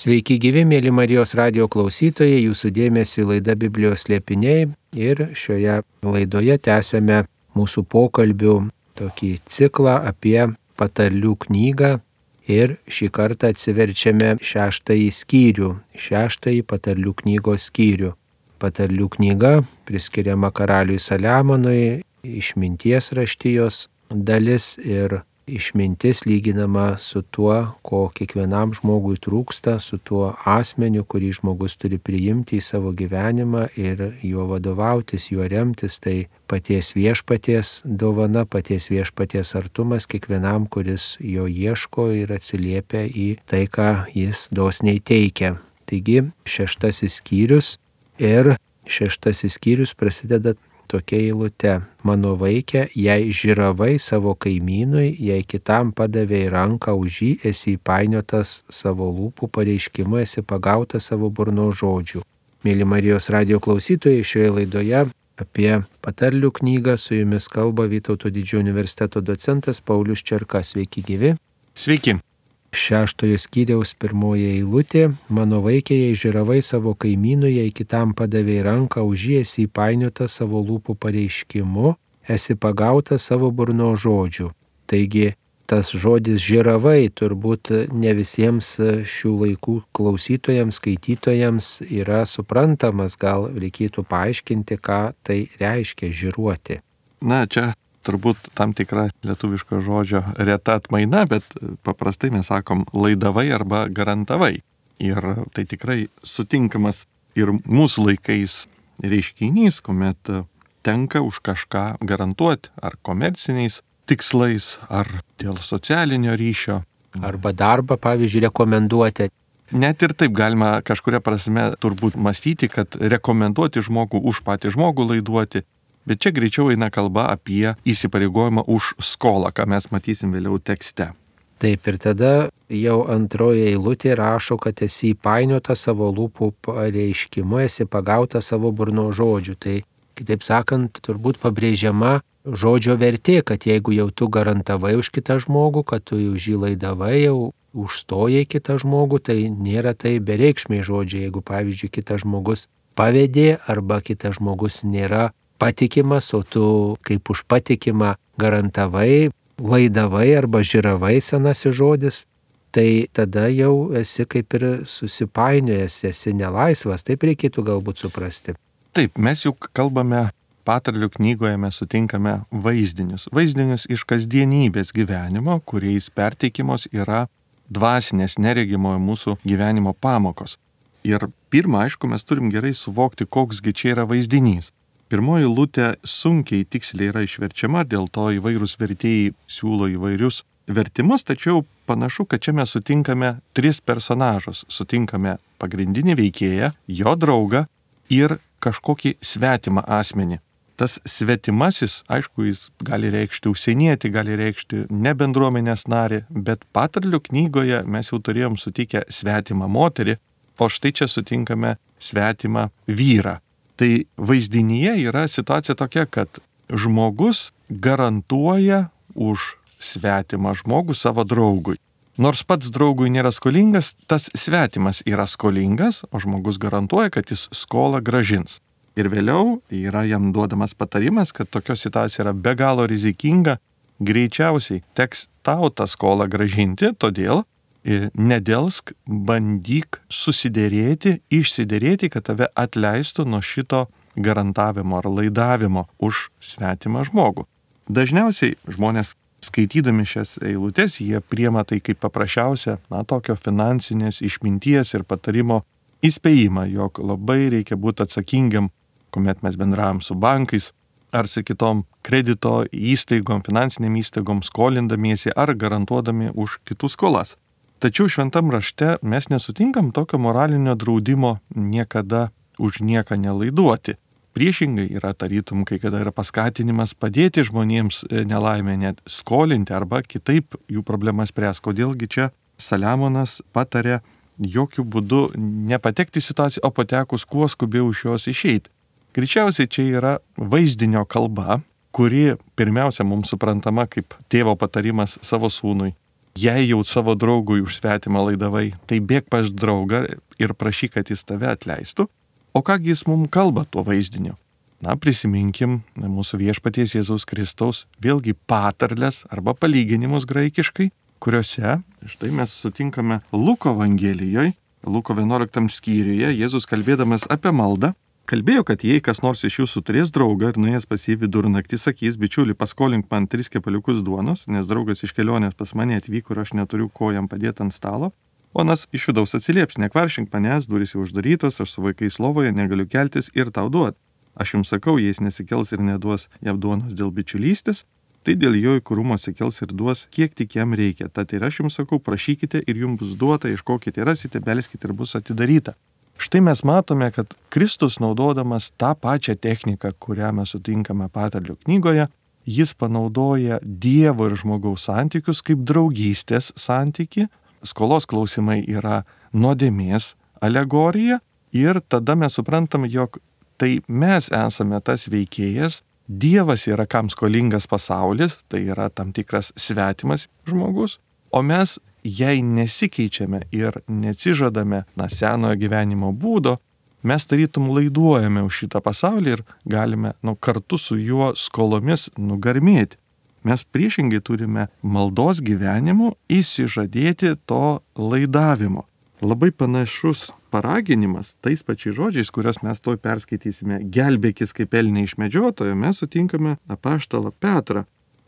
Sveiki gyvi, mėly Marijos radio klausytojai, jūsų dėmesio į laidą Biblijos liepiniai ir šioje laidoje tęsėme mūsų pokalbių tokį ciklą apie patarlių knygą ir šį kartą atsiverčiame šeštąjį skyrių, šeštąjį patarlių knygos skyrių. Patarlių knyga priskiriama karaliui Saliamonui, išminties raštijos dalis ir išmintis lyginama su tuo, ko kiekvienam žmogui trūksta, su tuo asmeniu, kurį žmogus turi priimti į savo gyvenimą ir juo vadovautis, juo remtis. Tai paties viešpaties dovana, paties viešpaties artumas kiekvienam, kuris jo ieško ir atsiliepia į tai, ką jis dosniai teikia. Taigi šeštasis skyrius ir šeštasis skyrius prasideda tokia eilute. Mano vaikė, jei žiravai savo kaimynui, jei kitam padavėjai ranką už jį, esi įpainiotas savo lūpų pareiškimu, esi pagautas savo burno žodžių. Mėly Marijos radio klausytojai, šioje laidoje apie patarlių knygą su jumis kalba Vytauto didžiojo universiteto docentas Paulius Čerkas. Sveiki gyvi. Sveiki šeštojo skyriaus pirmoji eilutė, mano vaikė, jei žiravai savo kaimynui, jei kitam padavėjai ranką, už jį esi įpainiota savo lūpų pareiškimu, esi pagauta savo burno žodžių. Taigi tas žodis žiravai turbūt ne visiems šių laikų klausytojams, skaitytojams yra suprantamas, gal reikėtų paaiškinti, ką tai reiškia žiruoti. Na, čia turbūt tam tikra lietuviško žodžio reta atmaina, bet paprastai mes sakom laidavai arba garantavai. Ir tai tikrai sutinkamas ir mūsų laikais reiškinys, kuomet tenka už kažką garantuoti, ar komerciniais tikslais, ar dėl socialinio ryšio. Arba darbą, pavyzdžiui, rekomenduoti. Net ir taip galima kažkuria prasme turbūt mąstyti, kad rekomenduoti žmogų už patį žmogų laiduoti Bet čia greičiau eina kalba apie įsipareigojimą už skolą, ką mes matysim vėliau tekste. Taip ir tada jau antroje eilutė rašo, kad esi įpainiota savo lūpų pareiškimu, esi pagauta savo burno žodžių. Tai kitaip sakant, turbūt pabrėžiama žodžio vertė, kad jeigu jau tu garantavai už kitą žmogų, kad tu už jį laidavai, jau užstojai kitą žmogų, tai nėra tai bereikšmiai žodžiai. Jeigu pavyzdžiui kitas žmogus pavedė arba kitas žmogus nėra patikimas, o tu kaip už patikimą garantavai, laidavai arba žiravai senasis žodis, tai tada jau esi kaip ir susipainiojęs, esi nelaisvas, taip reikėtų galbūt suprasti. Taip, mes juk kalbame patarlių knygoje mes sutinkame vaizdinius. Vaizdinius iš kasdienybės gyvenimo, kuriais perteikimos yra dvasinės neregimojo mūsų gyvenimo pamokos. Ir pirmą, aišku, mes turim gerai suvokti, koksgi čia yra vaizdinys. Pirmoji lūtė sunkiai tiksliai yra išverčiama, dėl to įvairūs vertėjai siūlo įvairius vertimus, tačiau panašu, kad čia mes sutinkame tris personažus. Sutinkame pagrindinį veikėją, jo draugą ir kažkokį svetimą asmenį. Tas svetimasis, aišku, jis gali reikšti užsienietį, gali reikšti ne bendruomenės narį, bet patarlių knygoje mes jau turėjom sutikę svetimą moterį, o štai čia sutinkame svetimą vyrą. Tai vaizdinyje yra situacija tokia, kad žmogus garantuoja už svetimą žmogų savo draugui. Nors pats draugui nėra skolingas, tas svetimas yra skolingas, o žmogus garantuoja, kad jis skolą gražins. Ir vėliau yra jam duodamas patarimas, kad tokia situacija yra be galo rizikinga, greičiausiai teks tau tą skolą gražinti, todėl nedelsk, bandyk susidėrėti, išsidėrėti, kad tave atleistų nuo šito garantavimo ar laidavimo už svetimą žmogų. Dažniausiai žmonės skaitydami šias eilutes, jie priema tai kaip paprasčiausia, na, tokio finansinės išminties ir patarimo įspėjimą, jog labai reikia būti atsakingiam, kuomet mes bendravom su bankais ar su kitom kredito įstaigom, finansiniam įstaigom skolindamiesi ar garantuodami už kitų skolas. Tačiau šventam rašte mes nesutinkam tokio moralinio draudimo niekada už nieką nelaiduoti. Priešingai yra tarytum, kai kada yra paskatinimas padėti žmonėms e, nelaimę net skolinti arba kitaip jų problemas spręs. Kodėlgi čia Saliamonas patarė jokių būdų nepatekti į situaciją, o patekus kuo skubiau iš jos išeiti. Greičiausiai čia yra vaizdinio kalba, kuri pirmiausia mums suprantama kaip tėvo patarimas savo sūnui jei jau savo draugui už svetimą laidavai, tai bėg pas draugą ir prašyk, kad jis tave atleistų. O kągi jis mums kalba tuo vaizdiniu? Na, prisiminkim mūsų viešpaties Jėzaus Kristaus vėlgi patarlės arba palyginimus graikiškai, kuriuose, štai mes sutinkame Luko Evangelijoje, Luko 11 skyriuje, Jėzus kalbėdamas apie maldą, kalbėjo, kad jei kas nors iš jūsų turės draugą ir nuėjęs pas jį vidurnaktį sakys, bičiuli, paskolink man tris kepaliukus duonos, nes draugas iš kelionės pas mane atvyko ir aš neturiu ko jam padėti ant stalo, Onas iš vidaus atsilieps, nekvaršink manęs, durys jau uždarytos, aš su vaikais lovoje negaliu keltis ir tau duot. Aš jums sakau, jei jis nesikels ir neduos jam duonos dėl bičiulystės, tai dėl jo įkūrumo atsikels ir duos, kiek tik jam reikia. Tad ir aš jums sakau, prašykite ir jums bus duota, iškokite rasite, belskite ir bus atidaryta. Štai mes matome, kad Kristus naudodamas tą pačią techniką, kurią mes sutinkame patarlių knygoje, jis panaudoja Dievo ir žmogaus santykius kaip draugystės santyki, skolos klausimai yra nuodėmės alegorija ir tada mes suprantam, jog tai mes esame tas veikėjas, Dievas yra kam skolingas pasaulis, tai yra tam tikras svetimas žmogus, o mes, jei nesikeičiame ir neatsižadame na, senojo gyvenimo būdo, mes tarytum laiduojame už šitą pasaulį ir galime nu, kartu su juo skolomis nugarmėti mes priešingai turime maldos gyvenimu įsižadėti to laidavimo. Labai panašus paraginimas tais pačiais žodžiais, kuriuos mes toj perskaitysime, gelbėkis kaip elniai iš medžiotojo, mes sutinkame apaštalą Petrą.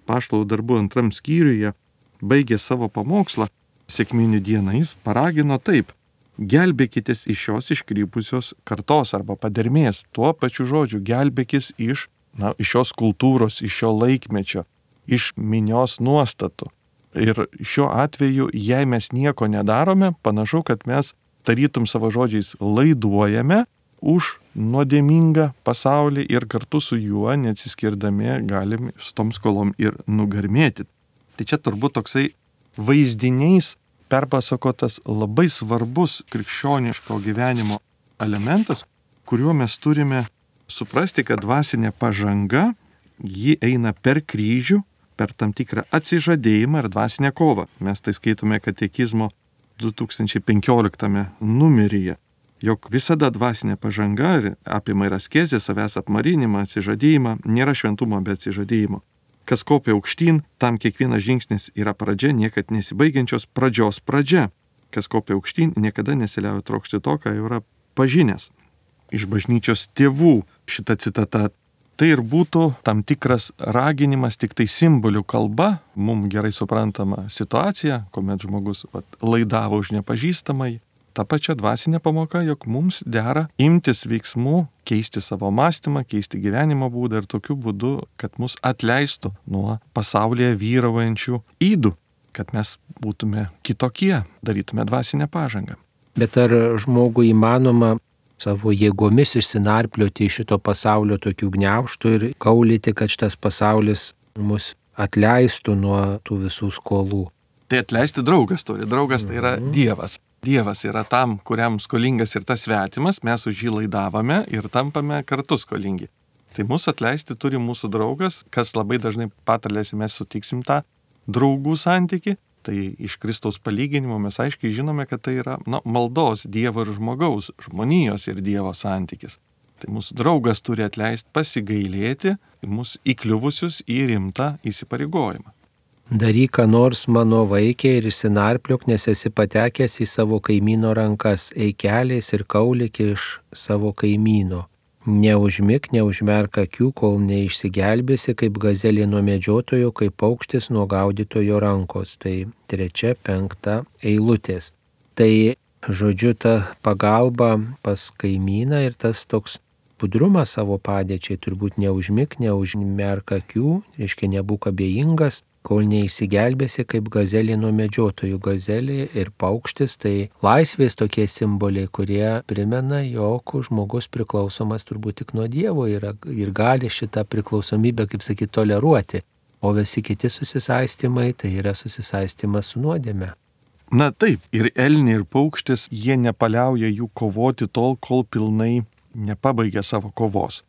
Paštalų darbų antram skyriuje baigė savo pamokslą, sėkminių dieną jis paragino taip. Gelbėkitės iš šios iškrypusios kartos arba padermės, tuo pačiu žodžiu, gelbėkis iš, na, iš šios kultūros, iš šio laikmečio, iš minios nuostatų. Ir šiuo atveju, jei mes nieko nedarome, panašu, kad mes tarytum savo žodžiais laiduojame už nuodėmingą pasaulį ir kartu su juo, neatsiskirdami, galim su tom skolom ir nugarmėti. Tai čia turbūt toksai vaizdiniais perpasakotas labai svarbus krikščioniško gyvenimo elementas, kuriuo mes turime suprasti, kad dvasinė pažanga, ji eina per kryžių, per tam tikrą atsižadėjimą ir dvasinę kovą. Mes tai skaitome katekizmo 2015 numeryje, jog visada dvasinė pažanga apima ir askezę, savęs apmarinimą, atsižadėjimą, nėra šventumo be atsižadėjimo. Kas kopia aukštyn, tam kiekvienas žingsnis yra pradžia, niekad nesibaigiančios pradžios pradžia. Kas kopia aukštyn, niekada nesiliauja trokšti to, ką jau yra pažinęs. Iš bažnyčios tėvų šita citata tai ir būtų tam tikras raginimas tik tai simbolių kalba, mums gerai suprantama situacija, kuomet žmogus vat, laidavo už nepažįstamai. Ta pačia dvasinė pamoka, jog mums dera imtis veiksmų, keisti savo mąstymą, keisti gyvenimo būdą ir tokiu būdu, kad mus atleistų nuo pasaulyje vyraujančių įdų, kad mes būtume kitokie, darytume dvasinę pažangą. Bet ar žmogui įmanoma savo jėgomis išsinarplioti iš šito pasaulio tokių gniauštų ir kaulyti, kad šitas pasaulis mus atleistų nuo tų visų skolų. Tai atleisti draugas turi. Draugas tai yra mhm. Dievas. Dievas yra tam, kuriam skolingas ir tas svetimas, mes už jį laidavome ir tampame kartu skolingi. Tai mūsų atleisti turi mūsų draugas, kas labai dažnai patalėsi mes sutiksim tą draugų santyki, Tai iš Kristaus palyginimo mes aiškiai žinome, kad tai yra na, maldos Dievo ir žmogaus, žmonijos ir Dievo santykis. Tai mūsų draugas turi atleisti pasigailėti mūsų įkliuvusius į rimtą įsipareigojimą. Daryk, ką nors mano vaikė ir įsinarpliok, nes esi patekęs į savo kaimyno rankas, eikeliais ir kaulik iš savo kaimyno. Neužmik, neužmerk akių, kol neišsigelbėsi kaip gazelė nuo medžiotojo, kaip paukštis nuo gaudytojo rankos. Tai trečia, penkta eilutės. Tai žodžiu ta pagalba pas kaimyną ir tas toks budrumas savo padėčiai, turbūt neužmik, neužmerk akių, reiškia nebūk abejingas, kol neįsigelbėsi kaip gazelė nuo medžiotojų. Gazelė ir paukštis tai laisvės tokie simboliai, kurie primena, jog žmogus priklausomas turbūt tik nuo Dievo yra, ir gali šitą priklausomybę, kaip sakyti, toleruoti. O visi kiti susisaistymai tai yra susisaistymas su nuodėme. Na taip, ir elniai, ir paukštis, jie nepaliauja jų kovoti tol, kol pilnai nepabaigia savo kovos.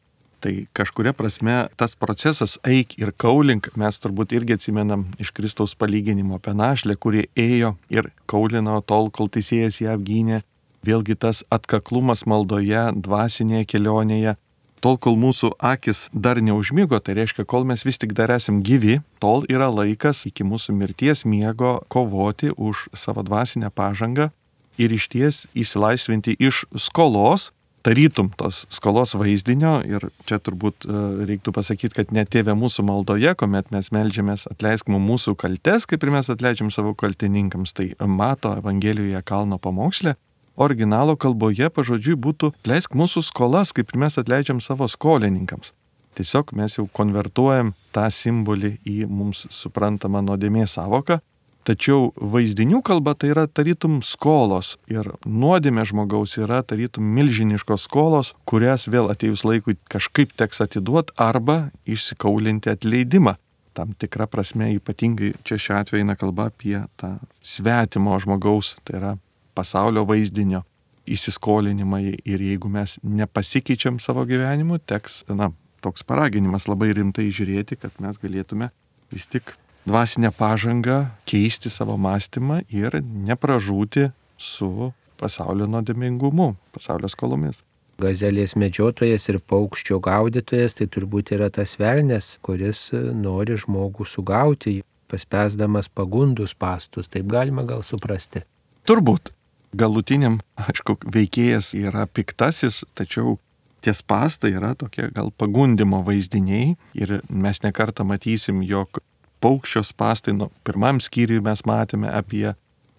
Tai kažkuria prasme tas procesas eik ir kaulink, mes turbūt irgi atsimenam iš Kristaus palyginimo apie našlę, kuri ėjo ir kaulino tol, kol teisėjas ją apgynė. Vėlgi tas atkaklumas maldoje, dvasinėje kelionėje, tol, kol mūsų akis dar neužmygo, tai reiškia, kol mes vis tik dar esam gyvi, tol yra laikas iki mūsų mirties miego kovoti už savo dvasinę pažangą ir iš ties įsilaisvinti iš skolos, tarytum tos skolos vaizdinio ir čia turbūt e, reiktų pasakyti, kad net tėvė mūsų maldoje, kuomet mes melžiamės atleisk mums mūsų kaltes, kaip ir mes atleidžiam savo kaltininkams, tai mato Evangelijoje kalno pamokslė, originalo kalboje pažodžiui būtų leisk mūsų skolas, kaip mes atleidžiam savo skolininkams. Tiesiog mes jau konvertuojam tą simbolį į mums suprantamą nuodėmės savoką, tačiau vaizdinių kalba tai yra tarytum skolos ir nuodėmė žmogaus yra tarytum milžiniškos skolos, kurias vėl atėjus laikui kažkaip teks atiduoti arba išsikaulinti atleidimą. Tam tikra prasme ypatingai čia šiuo atveju eina kalba apie tą svetimo žmogaus, tai yra pasaulio vaizdinio įsiskolinimai ir jeigu mes nepasikeičiam savo gyvenimu, teks, na, toks paraginimas labai rimtai žiūrėti, kad mes galėtume vis tik dvasinę pažangą, keisti savo mąstymą ir nepražūti su pasaulio nuodėmingumu, pasaulio skolomis. Gazelės medžiotojas ir paukščio gaudytojas tai turbūt yra tas velnės, kuris nori žmogų sugauti, paspesdamas pagundus pastus, taip galima gal suprasti. Turbūt. Galutiniam, aišku, veikėjas yra piktasis, tačiau tie spastai yra tokie gal pagundimo vaizdiniai ir mes nekartą matysim, jog paukščio spastai, nu, pirmam skyriui mes matėme apie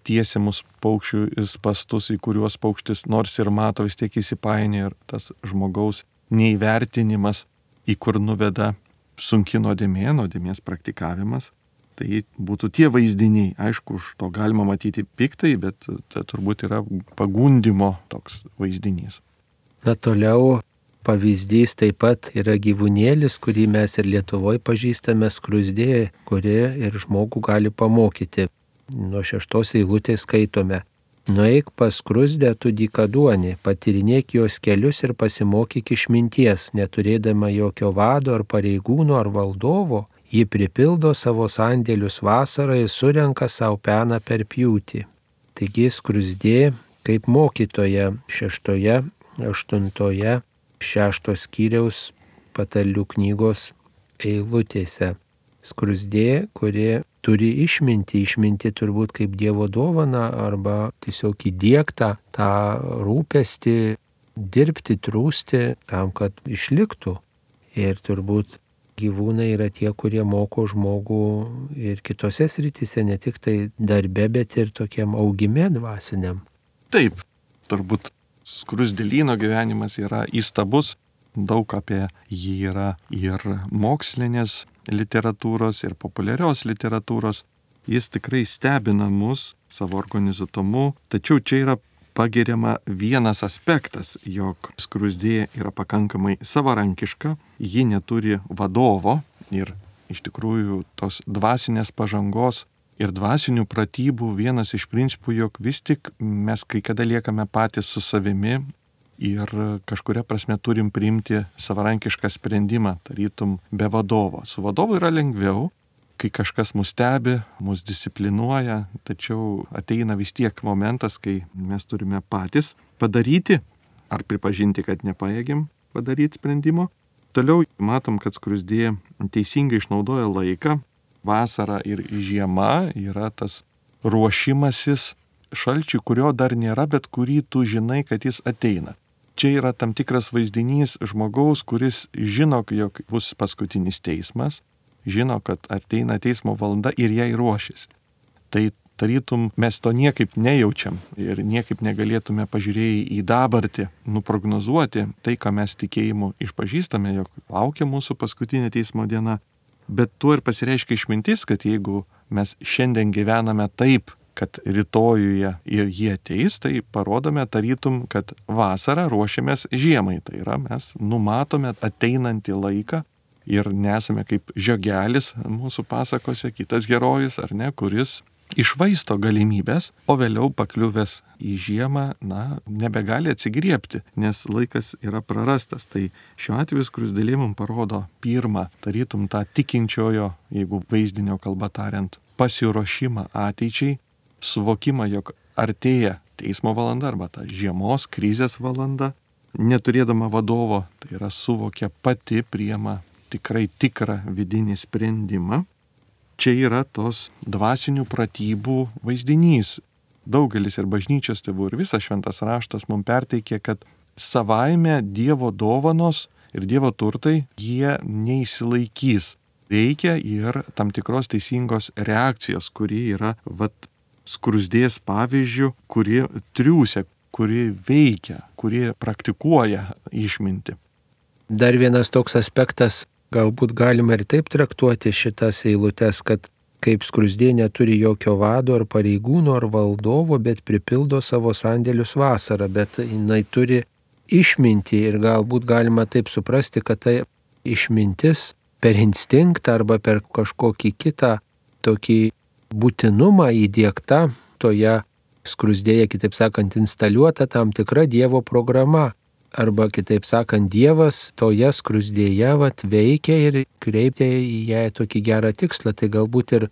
tiesiamus paukščių spastus, į kuriuos paukštis nors ir mato vis tiek įsipainė ir tas žmogaus neįvertinimas, į kur nuveda sunki nuodėmė, nuodėmės praktikavimas. Tai būtų tie vaizdiniai, aišku, už to galima matyti piktai, bet tai turbūt yra pagundimo toks vaizdinys. Na toliau pavyzdys taip pat yra gyvūnėlis, kurį mes ir Lietuvoje pažįstame, skrusdė, kuri ir žmogų gali pamokyti. Nuo šeštos eilutės skaitome. Nueik pas krusdę tu dykaduonį, patyrinėk jos kelius ir pasimokyk išminties, neturėdama jokio vado ar pareigūno ar valdovo, Ji pripildo savo sandėlius vasarą ir surenka savo peną per pjūtį. Taigi skrusdė kaip mokytoja šeštoje, aštuntoje, šeštos skyriaus patalių knygos eilutėse. Skrusdė, kuri turi išminti, išminti turbūt kaip Dievo dovana arba tiesiog įdėktą tą rūpestį, dirbti, trūsti tam, kad išliktų. Ir turbūt gyvūnai yra tie, kurie moko žmogų ir kitose srityse, ne tik tai darbe, bet ir tokiam augime dvasiniam. Taip, turbūt skrusdėlyno gyvenimas yra įstabus, daug apie jį yra ir mokslinės literatūros, ir populiarios literatūros. Jis tikrai stebina mus savo organizuotumu, tačiau čia yra pagiriama vienas aspektas, jog skrusdė yra pakankamai savarankiška, ji neturi vadovo ir iš tikrųjų tos dvasinės pažangos ir dvasinių pratybų vienas iš principų, jog vis tik mes kai kada liekame patys su savimi ir kažkuria prasme turim priimti savarankišką sprendimą, tarytum be vadovo. Su vadovu yra lengviau, kai kažkas mus stebi, mus disciplinuoja, tačiau ateina vis tiek momentas, kai mes turime patys padaryti ar pripažinti, kad nepaėgim padaryti sprendimo. Toliau matom, kad skrusdė teisingai išnaudoja laiką. Vasara ir žiema yra tas ruošimasis šalčiui, kurio dar nėra, bet kurį tu žinai, kad jis ateina. Čia yra tam tikras vaizdinys žmogaus, kuris žino, jog bus paskutinis teismas, žino, kad ateina teismo valanda ir jai ruošis. Tai tarytum mes to niekaip nejaučiam ir niekaip negalėtume pažiūrėję į dabartį nuprognozuoti tai, ką mes tikėjimu išpažįstame, jog laukia mūsų paskutinė teismo diena. Bet tuo ir pasireiškia išmintis, kad jeigu mes šiandien gyvename taip, kad rytojuje jie ateis, tai parodome tarytum, kad vasarą ruošiamės žiemai. Tai yra, mes numatome ateinantį laiką ir nesame kaip žiogelis mūsų pasakose, kitas herojus, ar ne, kuris išvaisto galimybės, o vėliau pakliuvęs į žiemą, na, nebegali atsigriepti, nes laikas yra prarastas. Tai šiuo atveju skrusdėlė mums parodo pirmą, tarytum tą tikinčiojo, jeigu vaizdinio kalba tariant, pasiruošimą ateičiai, suvokimą, jog artėja teismo valanda arba ta žiemos krizės valanda, neturėdama vadovo, tai yra suvokia pati priema tikrai tikrą vidinį sprendimą čia yra tos dvasinių pratybų vaizdinys. Daugelis ir bažnyčios tėvų ir visas šventas raštas mums perteikė, kad savaime Dievo dovanos ir Dievo turtai jie neįsilaikys. Reikia ir tam tikros teisingos reakcijos, kuri yra vat, skrusdės pavyzdžių, kuri triūsia, kuri veikia, kuri praktikuoja išminti. Dar vienas toks aspektas Galbūt galima ir taip traktuoti šitas eilutes, kad kaip skrusdė neturi jokio vado ar pareigūno ar valdovo, bet pripildo savo sandėlius vasarą, bet jinai turi išminti ir galbūt galima taip suprasti, kad tai išmintis per instinktą arba per kažkokį kitą tokį būtinumą įdėkta toje skrusdėje, kitaip sakant, instaliuota tam tikra Dievo programa arba kitaip sakant, Dievas toje skrusdėje vat, veikia ir kreipia į ją tokį gerą tikslą. Tai galbūt ir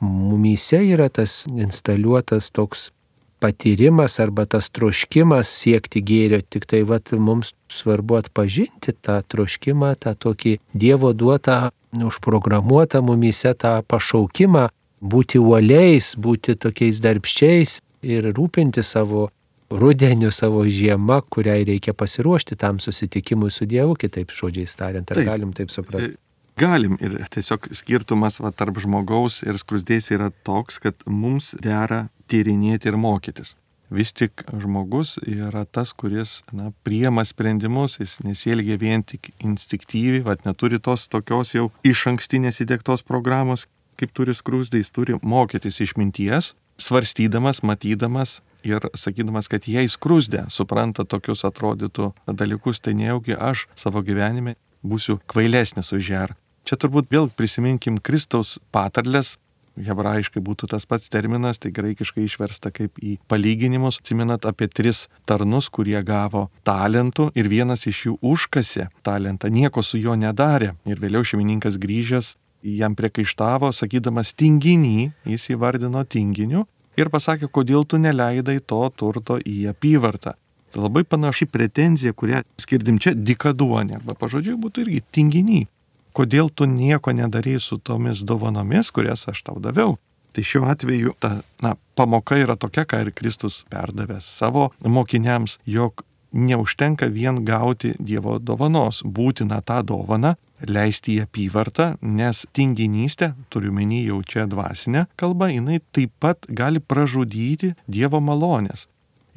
mumyse yra tas instaliuotas toks patyrimas arba tas troškimas siekti gėrio, tik tai vat, mums svarbu atpažinti tą troškimą, tą tokį Dievo duotą, užprogramuotą mumyse tą pašaukimą būti uoliais, būti tokiais darbščiais ir rūpinti savo rudeniu, savo žiemą, kuriai reikia pasiruošti tam susitikimui su Dievu, kitaip žodžiais tariant. Ar taip, galim taip suprasti? Galim ir tiesiog skirtumas va, tarp žmogaus ir skrusdės yra toks, kad mums dera tyrinėti ir mokytis. Vis tik žmogus yra tas, kuris na, priema sprendimus, jis nesielgia vien tik instinktyviai, vad neturi tos tokios jau iš ankstinės įdėktos programos, kaip turi skrusdė, jis turi mokytis išminties, svarstydamas, matydamas ir sakydamas, kad jei skrusdė supranta tokius atrodytų dalykus, tai nejaugi aš savo gyvenime būsiu kvailesnis už ją. Čia turbūt vėl prisiminkim Kristaus patarlės, hebrajiškai būtų tas pats terminas, tai graikiškai išversta kaip į palyginimus. Atsimenat apie tris tarnus, kurie gavo talentų ir vienas iš jų užkasė talentą, nieko su juo nedarė. Ir vėliau šeimininkas grįžęs jam priekaištavo, sakydamas tinginį, jis įvardino tinginiu, ir pasakė, kodėl tu neleidai to turto į apyvartą. Tai labai panaši pretenzija, kurią skirdim čia dikaduonė, arba pažodžiui būtų irgi tinginiai. Kodėl tu nieko nedarai su tomis dovanomis, kurias aš tau daviau? Tai šiuo atveju ta na, pamoka yra tokia, ką ir Kristus perdavė savo mokiniams, jog neužtenka vien gauti Dievo dovanos, būtina tą dovaną leisti į apyvartą, nes tinginystė, turiu menį jau čia dvasinę kalbą, jinai taip pat gali pražudyti Dievo malonės.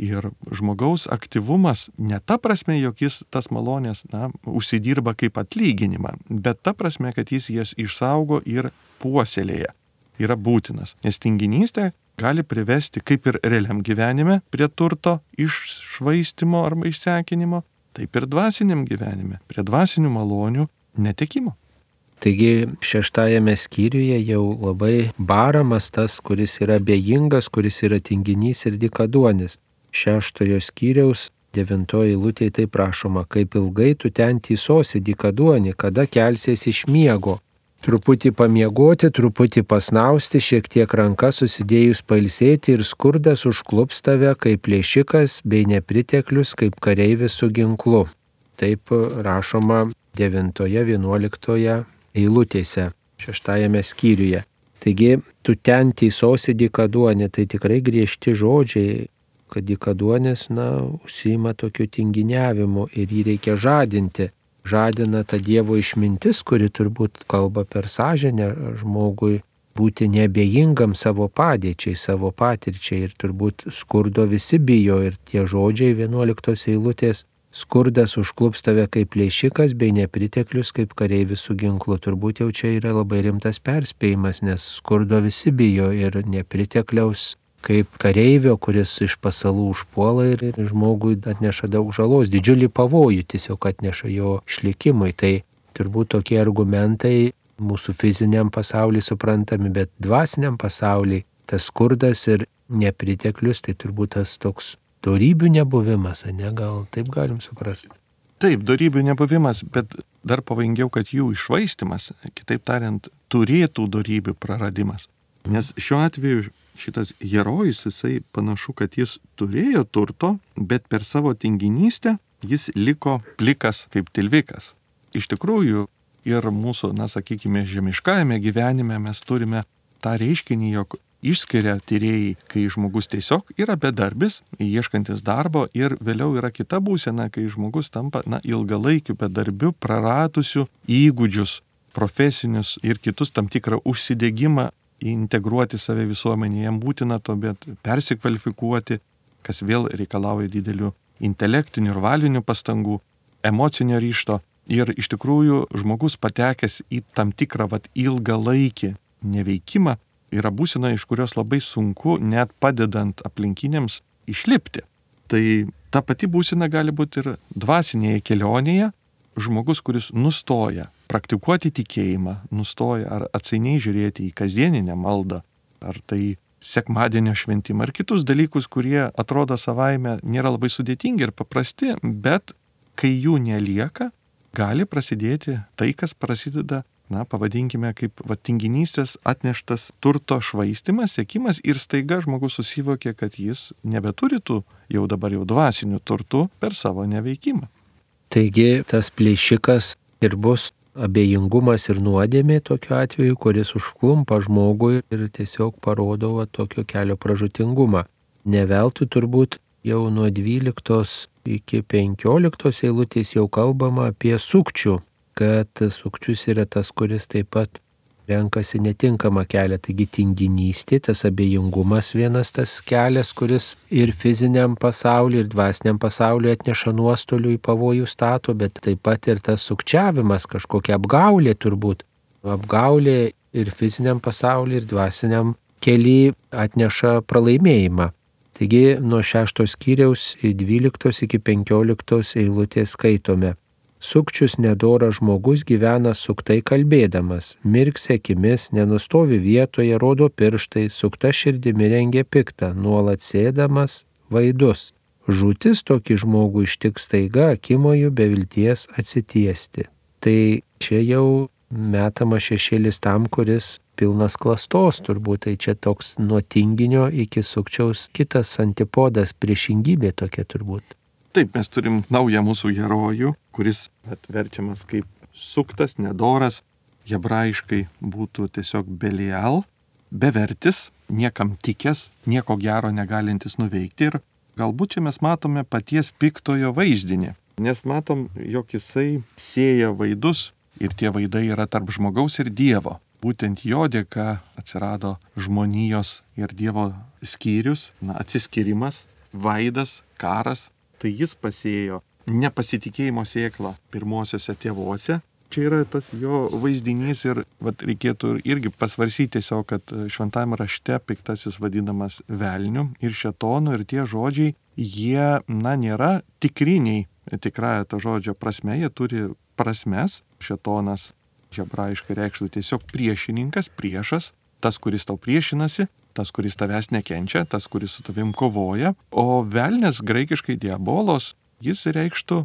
Ir žmogaus aktyvumas ne ta prasme, jog jis tas malonės na, užsidirba kaip atlyginimą, bet ta prasme, kad jis jas išsaugo ir puoselėja. Yra būtinas. Nes tinginystė gali privesti kaip ir realiam gyvenime prie turto iššvaistimo arba išsekinimo, taip ir dvasiniam gyvenime, prie dvasinių malonių netekimo. Taigi šeštajame skyriuje jau labai baramas tas, kuris yra bejingas, kuris yra tinginys ir dikaduonis. Šeštojo skyriaus devintoji lūtė tai prašoma, kaip ilgai tu ten tysosi dikaduoni, kada kelsies iš miego. Truputį pamiegoti, truputį pasnausti, šiek tiek ranka susidėjus pailsėti ir skurdas užklups tave kaip plėšikas bei nepriteklius kaip kareivis su ginklu. Taip rašoma 9-11 eilutėse, šeštajame skyriuje. Taigi, tu ten teisosi dikaduonė, tai tikrai griežti žodžiai, kad dikaduonės, na, užsima tokiu tinginiavimu ir jį reikia žadinti. Žadina ta Dievo išmintis, kuri turbūt kalba per sąžinę žmogui būti nebejingam savo padėčiai, savo patirčiai ir turbūt skurdo visi bijo ir tie žodžiai 11 eilutės Skurdas užklups tave kaip plėšikas bei nepriteklius kaip kareivis su ginklu. Turbūt jau čia yra labai rimtas perspėjimas, nes skurdo visi bijo ir nepritekliaus kaip kareivio, kuris iš pasalų užpuola ir, ir žmogui atneša daug žalos, didžiulį pavojų tiesiog atneša jo išlikimui. Tai turbūt tokie argumentai mūsų fiziniam pasauliu suprantami, bet dvasiniam pasauliu tas skurdas ir nepriteklius, tai turbūt tas toks darybių nebuvimas, ne, gal taip galim suprasti. Taip, darybių nebuvimas, bet dar pavojingiau, kad jų išvaistimas, kitaip tariant, turėtų darybių praradimas. Nes šiuo atveju šitas herojus, jisai panašu, kad jis turėjo turto, bet per savo tinginystę jis liko plikas kaip tilvikas. Iš tikrųjų, ir mūsų, na sakykime, žemiškajame gyvenime mes turime tą reiškinį, jog išskiria tyrėjai, kai žmogus tiesiog yra bedarbis, ieškantis darbo ir vėliau yra kita būsena, kai žmogus tampa, na, ilgalaikiu bedarbiu, praradusiu įgūdžius, profesinius ir kitus tam tikrą užsidėgymą integruoti save visuomenėje, jam būtina to, bet persikvalifikuoti, kas vėl reikalauja didelių intelektinių ir valinių pastangų, emocinio ryšto. Ir iš tikrųjų žmogus patekęs į tam tikrą vat, ilgalaikį neveikimą yra būsena, iš kurios labai sunku net padedant aplinkiniams išlipti. Tai ta pati būsena gali būti ir dvasinėje kelionėje, žmogus, kuris nustoja praktikuoti tikėjimą, nustoja ar atsainiai žiūrėti į kasdieninę maldą, ar tai sekmadienio šventimą, ar kitus dalykus, kurie atrodo savaime nėra labai sudėtingi ir paprasti, bet kai jų nelieka, gali prasidėti tai, kas prasideda, na, pavadinkime, kaip vatinginystės atneštas turto švaistimas, sėkimas ir staiga žmogus susivokė, kad jis nebeturi tų jau dabar jau dvasinių turtų per savo neveikimą. Taigi tas plėšikas ir bus abejingumas ir nuodėmė tokiu atveju, kuris užklumpa žmogui ir tiesiog parodo va, tokio kelio pražutingumą. Neveltui turbūt jau nuo 12 iki 15 eilutės jau kalbama apie sukčių, kad sukčius yra tas, kuris taip pat renkasi netinkamą kelią. Taigi tinginystė, tas abejingumas vienas tas kelias, kuris ir fiziniam pasauliu, ir dvasiniam pasauliu atneša nuostolių į pavojų stato, bet taip pat ir tas sukčiavimas, kažkokia apgaulė turbūt. Apgaulė ir fiziniam pasauliu, ir dvasiniam keliui atneša pralaimėjimą. Taigi nuo šeštos skyriaus 12 iki 15 eilutės skaitome. Sukčius nedoras žmogus gyvena suktai kalbėdamas, mirksi akimis, nenustovi vietoje, rodo pirštai, sukta širdimi rengia piktą, nuolat sėdamas vaidus. Žūtis tokį žmogų ištiks taiga, akimoju be vilties atsitiesti. Tai čia jau metama šešėlis tam, kuris pilnas klastos turbūt, tai čia toks nuo tinginio iki sukčiaus kitas antipodas, priešingybė tokia turbūt. Taip, mes turim naują mūsų herojų, kuris atverčiamas kaip suktas, nedoras, hebrajiškai būtų tiesiog belial, bevertis, niekam tikęs, nieko gero negalintis nuveikti ir galbūt čia mes matome paties piktojo vaizdinį, nes matom, jog jisai sėja vaidus ir tie vaidai yra tarp žmogaus ir Dievo. Būtent jo dėka atsirado žmonijos ir Dievo skyrius, na, atsiskirimas, vaidas, karas, tai jis pasėjo nepasitikėjimo sėklą pirmosiose tėvuose. Čia yra tas jo vaizdinys ir vat, reikėtų irgi pasvarsyti tiesiog, kad šventame rašte piktasis vadinamas velniu ir šetonu ir tie žodžiai, jie, na, nėra tikriniai tikrąją to žodžio prasme, jie turi prasmes. Šetonas hebrajiškai reikštų tiesiog priešininkas, priešas, tas, kuris tau priešinasi, tas, kuris tavęs nekenčia, tas, kuris su tavim kovoja, o velnės graikiškai diabolos, jis reikštų,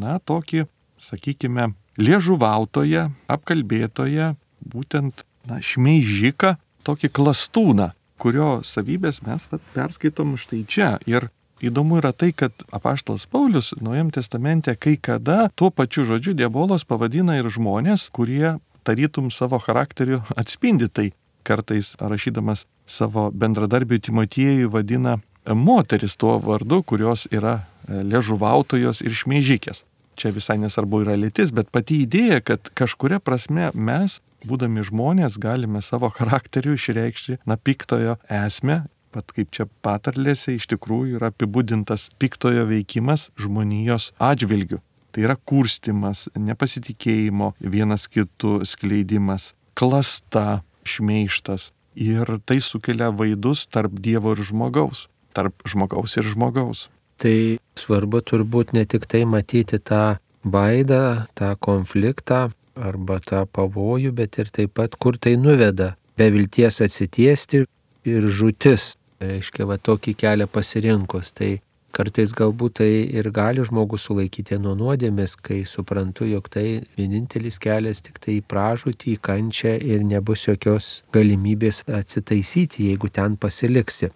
na, tokį, sakykime, liežuvautoje, apkalbėtoje, būtent, na, šmeižiką, tokį klastūną, kurio savybės mes vat, perskaitom štai čia. Ir įdomu yra tai, kad apaštalas Paulius Naujam testamente kai kada tuo pačiu žodžiu diabolos pavadina ir žmonės, kurie tarytum savo charakteriu atspindi tai kartais rašydamas savo bendradarbiui Timotiejui vadina moteris tuo vardu, kurios yra e, ležuvautojos ir šmeižikės. Čia visai nesvarbu yra lytis, bet pati idėja, kad kažkuria prasme mes, būdami žmonės, galime savo charakteriu išreikšti, na, piktojo esmę, pat kaip čia patarlėse iš tikrųjų yra apibūdintas piktojo veikimas žmonijos atžvilgiu. Tai yra kurstimas, nepasitikėjimo vienas kitų skleidimas, klasta, šmeištas. Ir tai sukelia vaidus tarp Dievo ir žmogaus, tarp žmogaus ir žmogaus. Tai svarbu turbūt ne tik tai matyti tą baidą, tą konfliktą arba tą pavojų, bet ir taip pat, kur tai nuveda. Be vilties atsitiesti ir žutis. Reiškia, va tokį kelią pasirinkus. Tai kartais galbūt tai ir gali žmogus sulaikyti nuo nuodėmės, kai suprantu, jog tai vienintelis kelias tik tai į pražūtį, į kančią ir nebus jokios galimybės atsitaisyti, jeigu ten pasiliksi.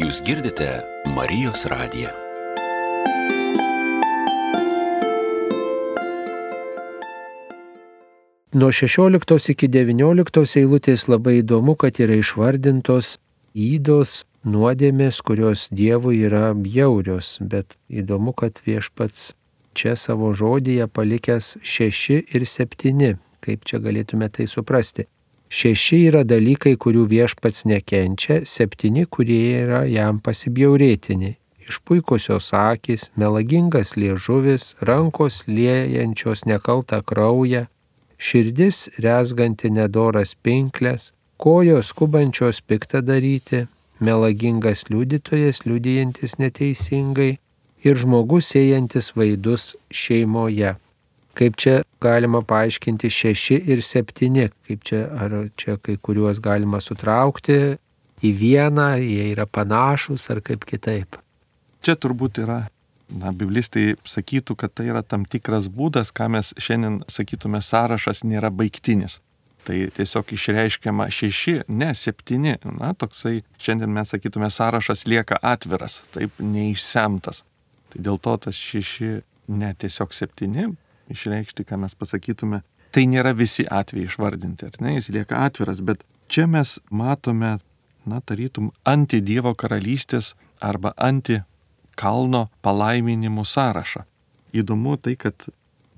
Jūs girdite Marijos radiją. Nuo 16 iki 19 eilutės labai įdomu, kad yra išvardintos įdos nuodėmės, kurios Dievui yra bjaurios, bet įdomu, kad viešpats čia savo žodėje palikęs šeši ir septyni. Kaip čia galėtume tai suprasti? Šeši yra dalykai, kurių viešpats nekenčia, septyni, kurie yra jam pasibjaurėtini. Išpuikusios akis, melagingas liežuvis, rankos liejančios nekaltą kraują, širdis rezganti nedoras pinklės, kojos skubančios piktą daryti, melagingas liudytojas liudijantis neteisingai ir žmogus ėjantis vaidus šeimoje kaip čia galima paaiškinti šeši ir septyni, kaip čia, ar čia kai kuriuos galima sutraukti į vieną, jie yra panašus ar kaip kitaip. Čia turbūt yra, na, biblistai sakytų, kad tai yra tam tikras būdas, ką mes šiandien sakytume, sąrašas nėra baigtinis. Tai tiesiog išreiškiama šeši, ne septyni. Na, toksai šiandien mes sakytume, sąrašas lieka atviras, taip neišsemtas. Tai dėl to tas šeši, ne tiesiog septyni, išreikšti, ką mes pasakytume. Tai nėra visi atvejai išvardinti, ar ne, jis lieka atviras, bet čia mes matome, na, tarytum, anti Dievo karalystės arba anti kalno palaiminimų sąrašą. Įdomu tai, kad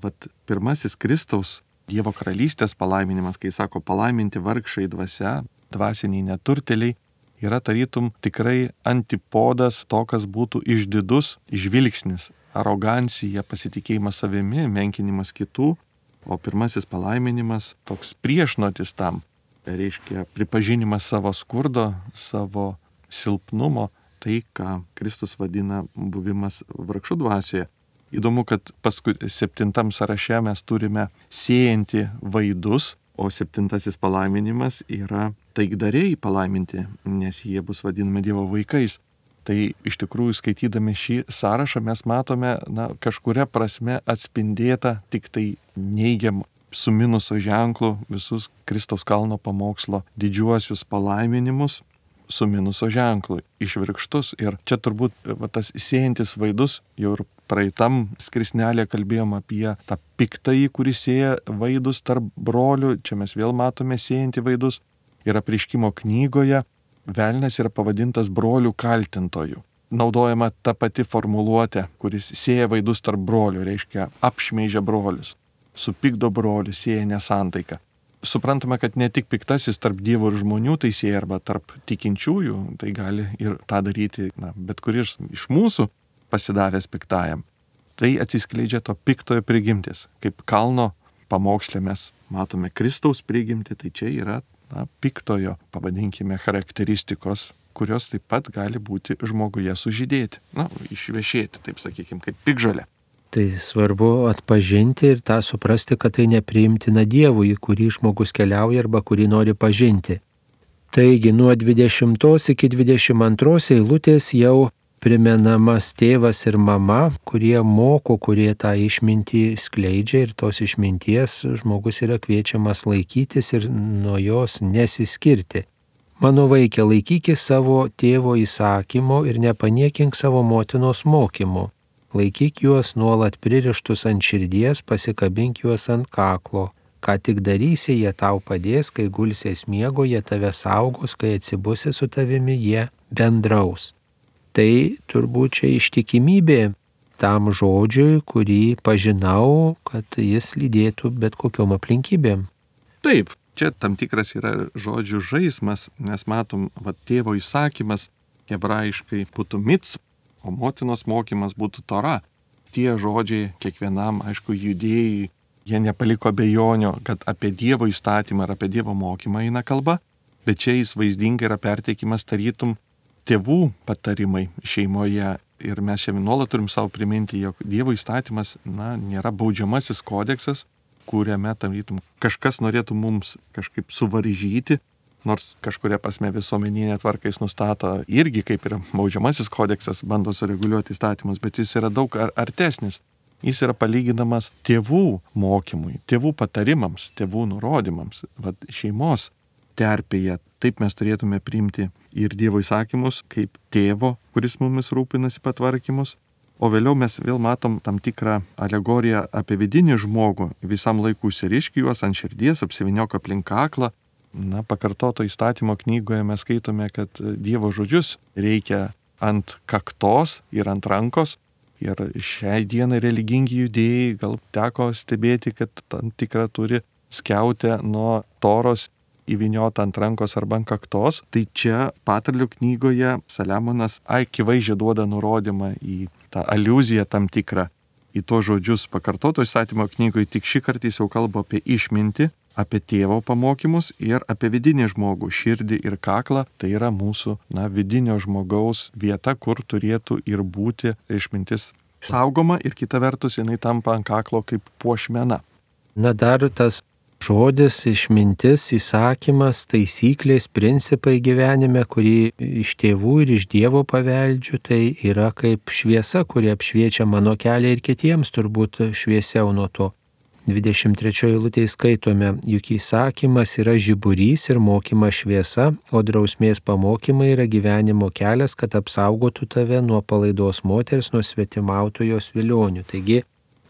vat, pirmasis Kristaus Dievo karalystės palaiminimas, kai sako palaiminti vargšai dvasia, dvasiniai neturteliai, yra tarytum tikrai antipodas to, kas būtų išdidus žvilgsnis arogancija, pasitikėjimas savimi, menkinimas kitų, o pirmasis palaiminimas toks priešnuotis tam, reiškia pripažinimas savo skurdo, savo silpnumo, tai ką Kristus vadina buvimas vargšų dvasioje. Įdomu, kad paskui septintam sąraše mes turime siejantį vaidus, o septintasis palaiminimas yra taikdariai palaiminti, nes jie bus vadinami Dievo vaikais. Tai iš tikrųjų skaitydami šį sąrašą mes matome, na, kažkuria prasme atspindėta tik tai neigiam su minuso ženklu visus Kristaus kalno pamokslo didžiuosius palaiminimus su minuso ženklu, išvirkštus. Ir čia turbūt va, tas siejantis vaidus, jau ir praeitam skrisnelė kalbėjom apie tą piktąjį, kuris sieja vaidus tarp brolių, čia mes vėl matome siejantį vaidus. Ir apriškimo knygoje velnės yra pavadintas brolių kaltintojų. Naudojama ta pati formuluotė, kuris sieja vaidus tarp brolių, reiškia apšmeižia brolius, supykdo brolius, sieja nesantaiką. Suprantame, kad ne tik piktasis tarp Dievo ir žmonių sieja arba tarp tikinčiųjų, tai gali ir tą daryti na, bet kuris iš mūsų pasidavęs piktajam. Tai atsiskleidžia to piktojo prigimtis. Kaip kalno pamokslė mes matome Kristaus prigimti, tai čia yra na, piktojo, pavadinkime, charakteristikos, kurios taip pat gali būti žmoguje sužydėti, na, išvešėti, taip sakykime, kaip pikžolė. Tai svarbu atpažinti ir tą suprasti, kad tai nepriimtina Dievui, kurį žmogus keliauja arba kurį nori pažinti. Taigi nuo 20 iki 22 eilutės jau primenamas tėvas ir mama, kurie moko, kurie tą išmintį skleidžia ir tos išminties žmogus yra kviečiamas laikytis ir nuo jos nesiskirti. Mano vaikė, laikykis savo tėvo įsakymo ir nepaniekink savo motinos mokymo. Laikyk juos nuolat pririštus ant širdies, pasikabink juos ant kaklo. Ką tik darysi, jie tau padės, kai gulsies miego, jie tave saugos, kai atsibusi su tavimi, jie bendraus tai turbūt čia ištikimybė tam žodžiui, kurį pažinau, kad jis lydėtų bet kokiom aplinkybėm. Taip, čia tam tikras yra žodžių žaismas, nes matom, va, tėvo įsakymas hebrajiškai būtų mits, o motinos mokymas būtų tora. Tie žodžiai kiekvienam, aišku, judėjai, jie nepaliko bejonio, kad apie Dievo įstatymą ar apie Dievo mokymą eina kalba, bet čia jis vaizdingai yra perteikimas tarytum tėvų patarimai šeimoje. Ir mes šiandien nuolat turim savo priminti, jog Dievo įstatymas na, nėra baudžiamasis kodeksas, kuriame tam rytum kažkas norėtų mums kažkaip suvaržyti, nors kažkuria prasme visuomeninė tvarka jis nustato irgi kaip ir baudžiamasis kodeksas bando sureguliuoti įstatymus, bet jis yra daug ar artesnis. Jis yra palyginamas tėvų mokymui, tėvų patarimams, tėvų nurodymams, vad šeimos terpėje. Taip mes turėtume priimti ir Dievo įsakymus kaip tėvo, kuris mumis rūpinasi patvarkymus, O vėliau mes vėl matom tam tikrą alegoriją apie vidinį žmogų, visam laiku užsiriški juos ant širdies, apsiviniok aplink kaklą. Na, pakartoto įstatymo knygoje mes skaitome, kad Dievo žodžius reikia ant kaktos ir ant rankos. Ir šiai dienai religingi judėjai gal teko stebėti, kad tam tikrą turi skiautę nuo toros įviniota ant rankos arba ant kaktos. Tai čia patarlių knygoje Saliamonas akivaizdžiai duoda nurodymą į tą aluzija tam tikrą į to žodžius pakartoto įstatymo knygoje, tik šį kartą jis jau kalba apie išmintį, apie tėvo pamokymus ir apie vidinį žmogų, širdį ir kaklą. Tai yra mūsų, na, vidinio žmogaus vieta, kur turėtų ir būti išmintis saugoma ir kita vertus jinai tampa ant kaklo kaip puošmena. Na dar tas žodis, išmintis, įsakymas, taisyklės, principai gyvenime, kurį iš tėvų ir iš Dievo paveldžiu, tai yra kaip šviesa, kuri apšviečia mano kelią ir kitiems turbūt šviesiau nuo to. 23 eilutėje skaitome, juk įsakymas yra žiburys ir mokymas šviesa, o drausmės pamokymai yra gyvenimo kelias, kad apsaugotų tave nuo palaidos moters, nuo svetimautojos vilionių. Taigi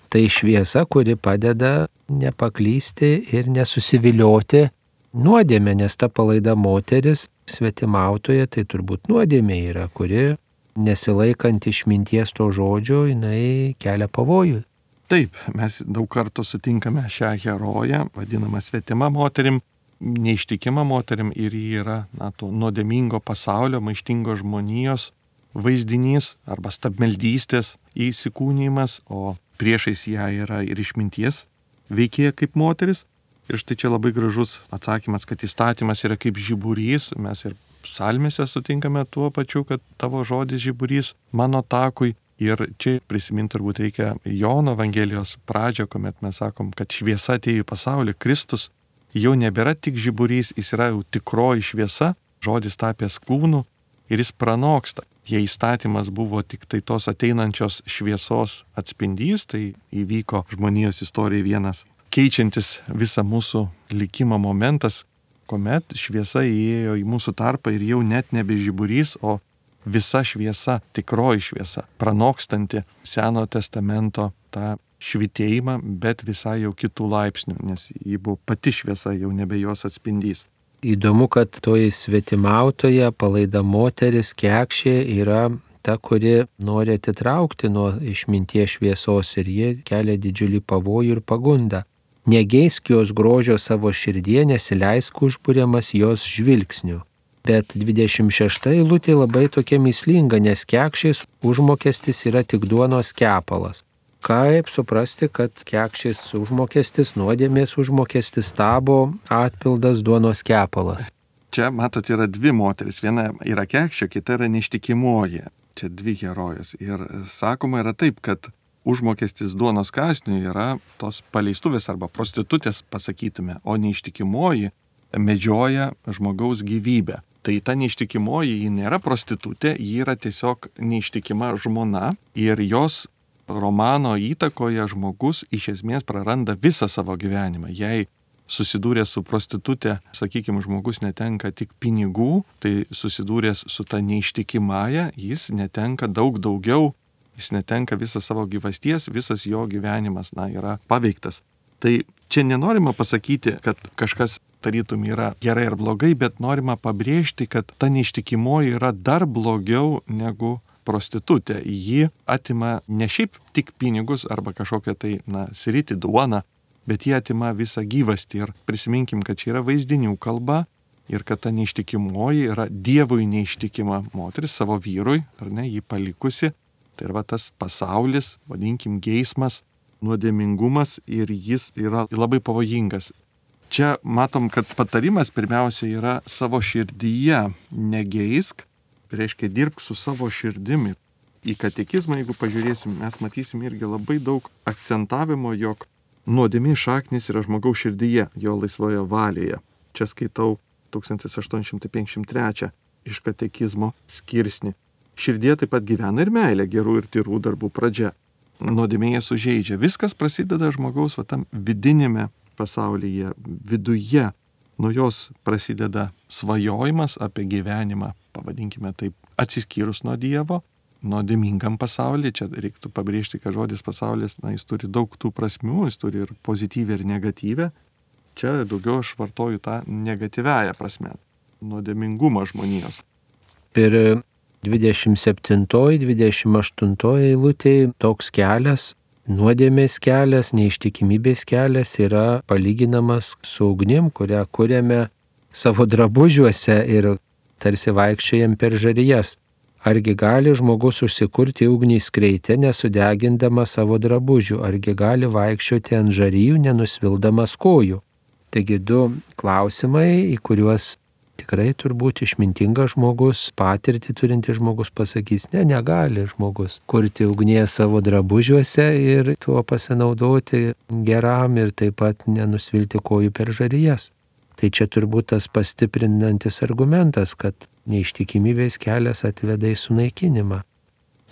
tai šviesa, kuri padeda nepaklysti ir nesusivilioti nuodėmė, nes ta palaida moteris svetimautoje tai turbūt nuodėmė yra, kuri nesilaikant išminties to žodžio, jinai kelia pavojų. Taip, mes daug kartų sutinkame šią heroję, vadinamą svetimą moterim, neištikimą moterim ir ji yra na, to nuodėmingo pasaulio, maištingo žmonijos vaizdinys arba stabmeldystės įsikūnymas, o priešais ją yra ir išminties veikėja kaip moteris. Ir štai čia labai gražus atsakymas, kad įstatymas yra kaip žiburys, mes ir psalmėse sutinkame tuo pačiu, kad tavo žodis žiburys mano takui. Ir čia prisiminti turbūt reikia Jono Evangelijos pradžią, kuomet mes sakom, kad šviesa atėjo į pasaulį, Kristus jau nebėra tik žiburys, jis yra jau tikroji šviesa, žodis tapęs kūnu ir jis pranoksta. Jei įstatymas buvo tik tai tos ateinančios šviesos atspindys, tai įvyko žmonijos istorijoje vienas keičiantis visą mūsų likimą momentas, kuomet šviesa įėjo į mūsų tarpą ir jau net nebe žiburys, o visa šviesa, tikroji šviesa, pranokstanti Senojo testamento tą švitėjimą, bet visai jau kitų laipsnių, nes ji buvo pati šviesa, jau nebe jos atspindys. Įdomu, kad toji svetimautoja, palaida moteris, kekšė yra ta, kuri nori atitraukti nuo išminties šviesos ir jie kelia didžiulį pavojų ir pagundą. Negeisk jos grožio savo širdie, nesileisk užbūriamas jos žvilgsnių. Bet 26 eilutė labai tokia mislinga, nes kekšės užmokestis yra tik duonos kepalas. Kaip suprasti, kad kekšės užmokestis, nuodėmės užmokestis tabo atpildas duonos kepalas? Čia, matot, yra dvi moteris. Viena yra kekščio, kita yra neištikimoji. Čia dvi herojus. Ir sakoma yra taip, kad užmokestis duonos kasniui yra tos paleistuvės arba prostitutės, pasakytume, o neištikimoji medžioja žmogaus gyvybę. Tai ta neištikimoji, ji nėra prostitutė, ji yra tiesiog neištikima žmona ir jos romano įtakoje žmogus iš esmės praranda visą savo gyvenimą. Jei susidūręs su prostitutė, sakykime, žmogus netenka tik pinigų, tai susidūręs su ta neištikimąją, jis netenka daug daugiau, jis netenka visą savo gyvasties, visas jo gyvenimas, na, yra paveiktas. Tai čia nenorima pasakyti, kad kažkas tarytum yra gerai ar blogai, bet norima pabrėžti, kad ta neištikimoji yra dar blogiau negu prostitutė, ji atima ne šiaip tik pinigus arba kažkokią tai, na, sritį duoną, bet jie atima visą gyvastį. Ir prisiminkim, kad čia yra vaizdinių kalba ir kad ta neištikimoji yra Dievui neištikima moteris savo vyrui, ar ne, jį palikusi. Tai yra tas pasaulis, vadinkim, geismas, nuodėmingumas ir jis yra labai pavojingas. Čia matom, kad patarimas pirmiausia yra savo širdyje negeisk, reiškia dirbk su savo širdimi. Į katekizmą, jeigu pažiūrėsim, mes matysim irgi labai daug akcentavimo, jog nuodėmė šaknis yra žmogaus širdyje, jo laisvoje valioje. Čia skaitau 1853 iš katekizmo skirsnį. Širdie taip pat gyvena ir meilė gerų ir tyrų darbų pradžia. Nuodėmėje sužeidžia. Viskas prasideda žmogaus va, tam vidinėme pasaulyje, viduje. Nuo jos prasideda svajojimas apie gyvenimą, pavadinkime taip, atsiskyrus nuo Dievo, nuodėmingam pasaulyje, čia reiktų pabrėžti, kad žodis pasaulis, na, jis turi daug tų prasmių, jis turi ir pozityvę, ir negatyvę. Čia daugiau aš vartoju tą negatyvęją prasme - nuodėmingumą žmonijos. Per 27-28 eilutėje toks kelias, nuodėmės kelias, neištikimybės kelias yra palyginamas su ugnim, kurią kuriame savo drabužiuose ir tarsi vaikščiojam per žarijas. Argi gali žmogus užsikurti ugnį skreite, nesudegindama savo drabužių, argi gali vaikščioti ant žaryjų, nenusvildamas kojų. Taigi du klausimai, į kuriuos tikrai turbūt išmintingas žmogus, patirtį turintis žmogus pasakys, ne, negali žmogus kurti ugnies savo drabužiuose ir tuo pasinaudoti geram ir taip pat nenusvilti kojų per žaryjas. Tai čia turbūt tas pastiprinantis argumentas, kad neištikimybės kelias atveda į sunaikinimą.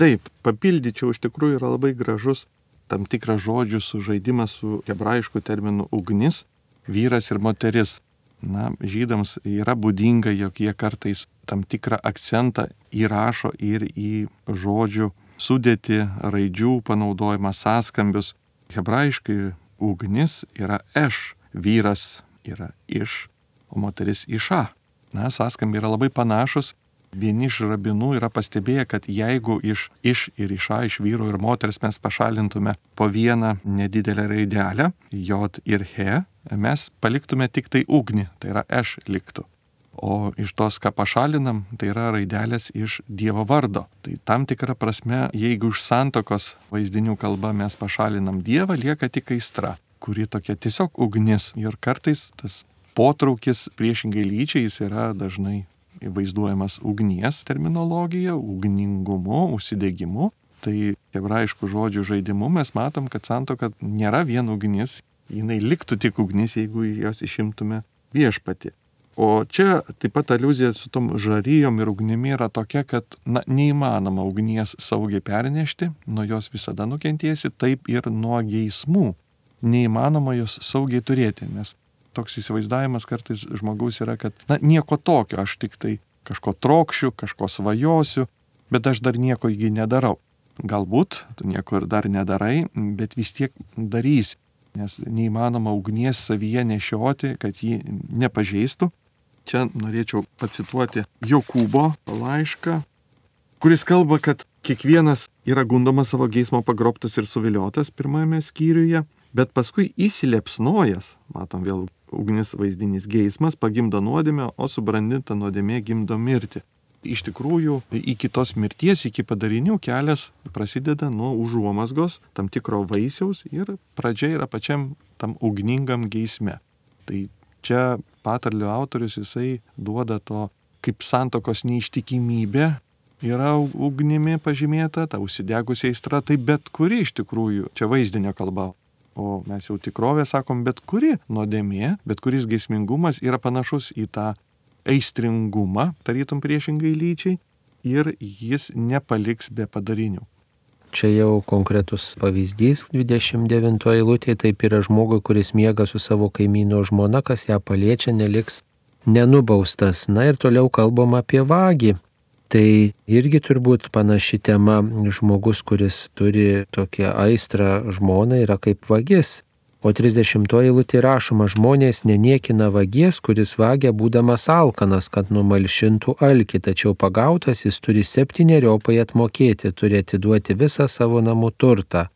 Taip, papildyčiau, iš tikrųjų yra labai gražus tam tikras žodžių sužaidimas su hebrajišku terminu ugnis, vyras ir moteris. Na, žydams yra būdinga, jog jie kartais tam tikrą akcentą įrašo ir į žodžių sudėti, raidžių panaudojimą, sąskambius. Hebrajiškai ugnis yra eš, vyras yra iš, o moteris iša na, sąskambiai yra labai panašus. Vieni iš rabinų yra pastebėję, kad jeigu iš iš ir iš a, iš vyro ir moters mes pašalintume po vieną nedidelę raidelę, j ir he, mes paliktume tik tai ugnį, tai yra eš liktų. O iš tos, ką pašalinam, tai yra raidelės iš Dievo vardo. Tai tam tikrą prasme, jeigu iš santokos vaizdinių kalba mes pašalinam Dievą, lieka tik aistra, kuri tokia tiesiog ugnis. Ir kartais tas potraukis priešingai lyčiai jis yra dažnai vaizduojamas ugnies terminologija, ugningumu, užsidegimu. Tai hebrajiškų žodžių žaidimu mes matom, kad santoka nėra vien ugnis, jinai liktų tik ugnis, jeigu jos išimtume viešpati. O čia taip pat aluzija su tom žaryjom ir ugnimi yra tokia, kad na, neįmanoma ugnies saugiai pernešti, nuo jos visada nukentiesi, taip ir nuo geismų. Neįmanoma jos saugiai turėti, nes toks įsivaizdavimas kartais žmogaus yra, kad na, nieko tokio, aš tik tai kažko trokščiu, kažko svajosiu, bet aš dar nieko įgy nedarau. Galbūt tu nieko ir dar nedarai, bet vis tiek darys, nes neįmanoma ugnies savyje nešioti, kad jį nepažeistų. Čia norėčiau pacituoti Jokūbo laišką, kuris kalba, kad kiekvienas yra gundomas savo geismo pagrobtas ir suviliotas pirmame skyriuje, bet paskui įsilepsnojas, matom vėl ugnis vaizdinys geismas pagimdo nuodėmę, o subrandinta nuodėmė gimdo mirtį. Iš tikrųjų, iki tos mirties, iki padarinių kelias prasideda nuo užuomasgos, tam tikro vaisiaus ir pradžia yra pačiam tam ugningam geisme. Tai čia patarlių autorius jisai duoda to kaip santokos neištikimybė, yra ugnimi pažymėta, ta užsidegusi aistra, tai bet kuri iš tikrųjų, čia vaizdinio kalba, o mes jau tikrovė sakom, bet kuri nuodėmė, bet kuris geismingumas yra panašus į tą aistringumą, tarytum priešingai lyčiai, ir jis nepaliks be padarinių. Čia jau konkretus pavyzdys 29 eilutė, taip yra žmogui, kuris miega su savo kaimyno žmona, kas ją paliečia, neliks nenubaustas. Na ir toliau kalbam apie vagį. Tai irgi turbūt panaši tema, žmogus, kuris turi tokią aistrą žmoną, yra kaip vagis. O 30 eilutė rašoma, žmonės neniekina vagies, kuris vagia būdamas alkanas, kad numalšintų alkį, tačiau pagautas jis turi septynерiopai atmokėti, turi atiduoti visą savo namų turtą.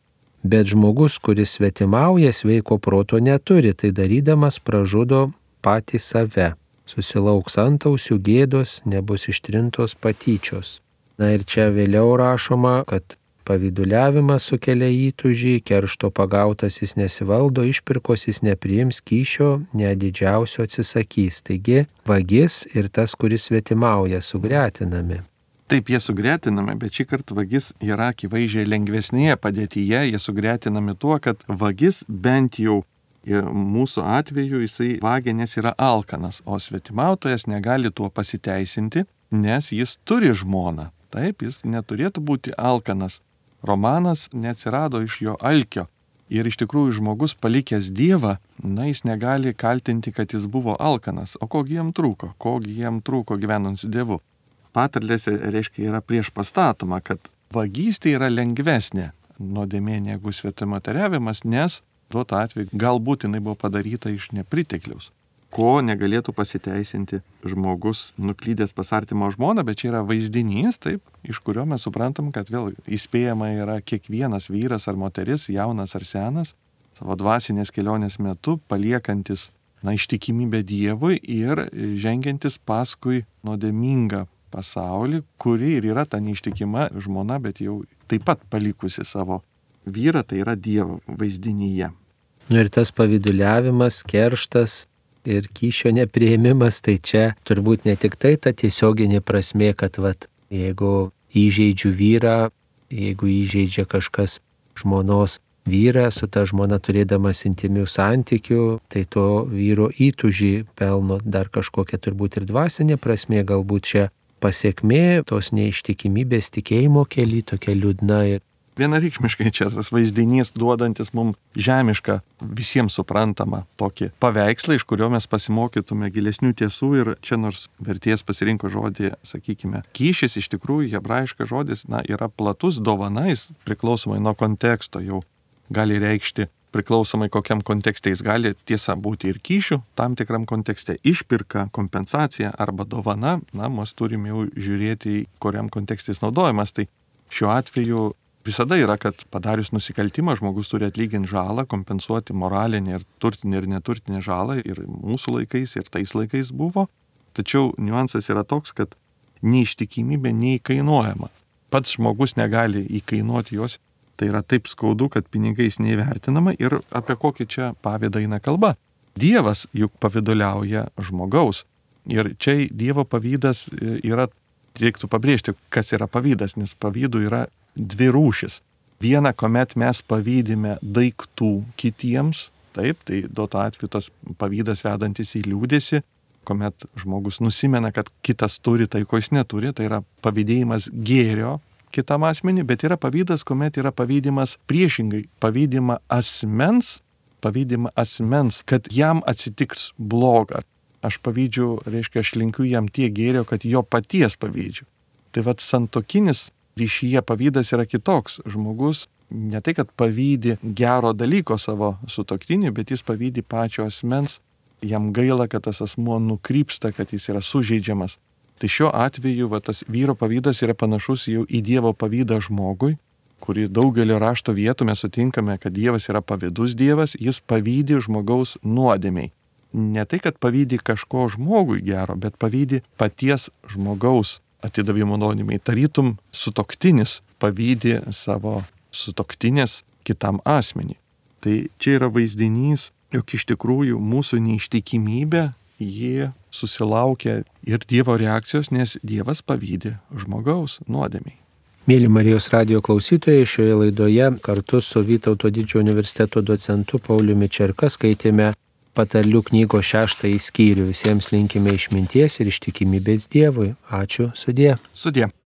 Bet žmogus, kuris svetimauja, sveiko proto neturi, tai darydamas pražudo patį save susilauks antausių gėdos, nebus ištrintos patyčios. Na ir čia vėliau rašoma, kad pavyduliavimas sukelia įtūžį, keršto pagautas jis nesivaldo, išpirkos jis nepriims kyšio, nedidžiausio atsisakys. Taigi vagis ir tas, kuris svetimauja, sugretinami. Taip, jie sugretinami, bet šį kartą vagis yra akivaizdžiai lengvesnėje padėtyje, jie sugretinami tuo, kad vagis bent jau ir mūsų atveju jisai vagia, nes yra alkanas, o svetimautojas negali tuo pasiteisinti, nes jis turi žmoną. Taip, jis neturėtų būti alkanas. Romanas neatsirado iš jo alkio. Ir iš tikrųjų žmogus palikęs Dievą, na jis negali kaltinti, kad jis buvo alkanas. O kogi jam trūko? Kogi jam trūko gyvenant su Dievu? patarlėse reiškia yra prieš pastatoma, kad vagystė yra lengvesnė nuodėmė negu svetimatariavimas, nes tuo atveju galbūt jinai buvo padaryta iš nepritekliaus ko negalėtų pasiteisinti žmogus nuklydęs pas artimo žmoną, bet čia yra vaizdinys, taip, iš kurio mes suprantam, kad vėl įspėjama yra kiekvienas vyras ar moteris, jaunas ar senas, savo dvasinės kelionės metu paliekantis, na, ištikimybę Dievui ir žengiantis paskui nuodėmingą pasaulį, kuri ir yra ta neištikima žmona, bet jau taip pat palikusi savo vyrą, tai yra Dievo vaizdinyje. Nu ir tas paviduliavimas, kerštas ir kyšio neprieimimas, tai čia turbūt ne tik tai ta tiesioginė prasme, kad vat, jeigu įžeidžiu vyrą, jeigu įžeidžia kažkas žmonos vyrą, su ta žmona turėdamas intimių santykių, tai to vyro įtužį pelno dar kažkokia turbūt ir dvasinė prasme, galbūt čia pasiekmė tos neištikimybės tikėjimo keli tokia liūdna ir Vienareikšmiškai čia tas vaizdinys duodantis mums žemišką, visiems suprantamą tokį paveikslą, iš kurio mes pasimokytume gilesnių tiesų ir čia nors verties pasirinko žodį, sakykime, kyšis iš tikrųjų hebrajiškas žodis, na, yra platus dovanais, priklausomai nuo konteksto jau gali reikšti priklausomai kokiam kontekste jis gali tiesa būti ir kyšių, tam tikram kontekste išpirka, kompensacija arba dovana, na, mes turim jau žiūrėti, kuriam kontekste jis naudojamas. Tai šiuo atveju visada yra, kad padarius nusikaltimą žmogus turi atlyginti žalą, kompensuoti moralinę ir turtinę ir neturtinę žalą ir mūsų laikais, ir tais laikais buvo. Tačiau niuansas yra toks, kad neištikimybė neįkainuojama. Pats žmogus negali įkainuoti jos Tai yra taip skaudu, kad pinigais neįvertinama ir apie kokį čia pavydą eina kalba. Dievas juk pavyduliauja žmogaus. Ir čia Dievo pavydas e, yra, reiktų pabrėžti, kas yra pavydas, nes pavydų yra dvi rūšis. Viena, kuomet mes pavydime daiktų kitiems, taip, tai duoto atveju tas pavydas vedantis į liūdėsi, kuomet žmogus nusimena, kad kitas turi tai, ko jis neturi, tai yra pavydėjimas gėrio kitam asmeniui, bet yra pavydas, kuomet yra pavydimas priešingai, pavydima asmens, pavydima asmens, kad jam atsitiks bloga. Aš pavydžiu, reiškia, aš linkiu jam tiek gėrio, kad jo paties pavydžiu. Tai vad santokinis ryšyje pavydas yra kitoks. Žmogus ne tai, kad pavydi gero dalyko savo sutoktiniui, bet jis pavydi pačio asmens, jam gaila, kad tas asmuo nukrypsta, kad jis yra sužeidžiamas. Tai šiuo atveju va, tas vyro pavydas yra panašus jau į Dievo pavydą žmogui, kurį daugelio rašto vietų mes sutinkame, kad Dievas yra pavydus Dievas, jis pavydė žmogaus nuodėmiai. Ne tai, kad pavydė kažko žmogui gero, bet pavydė paties žmogaus atidavimo nuodėmiai. Tarytum sutoktinis pavydė savo sutoktinės kitam asmenį. Tai čia yra vaizdinys, jog iš tikrųjų mūsų neištikimybė jie susilaukia ir Dievo reakcijos, nes Dievas pavydė žmogaus nuodėmiai. Mėly Marijos radio klausytojai, šioje laidoje kartu su Vytauto didžiojo universiteto docentu Pauliumi Čerka skaitėme patarlių knygos šeštąjį skyrių. Visiems linkime išminties ir ištikimybės Dievui. Ačiū, sudė. Sudė.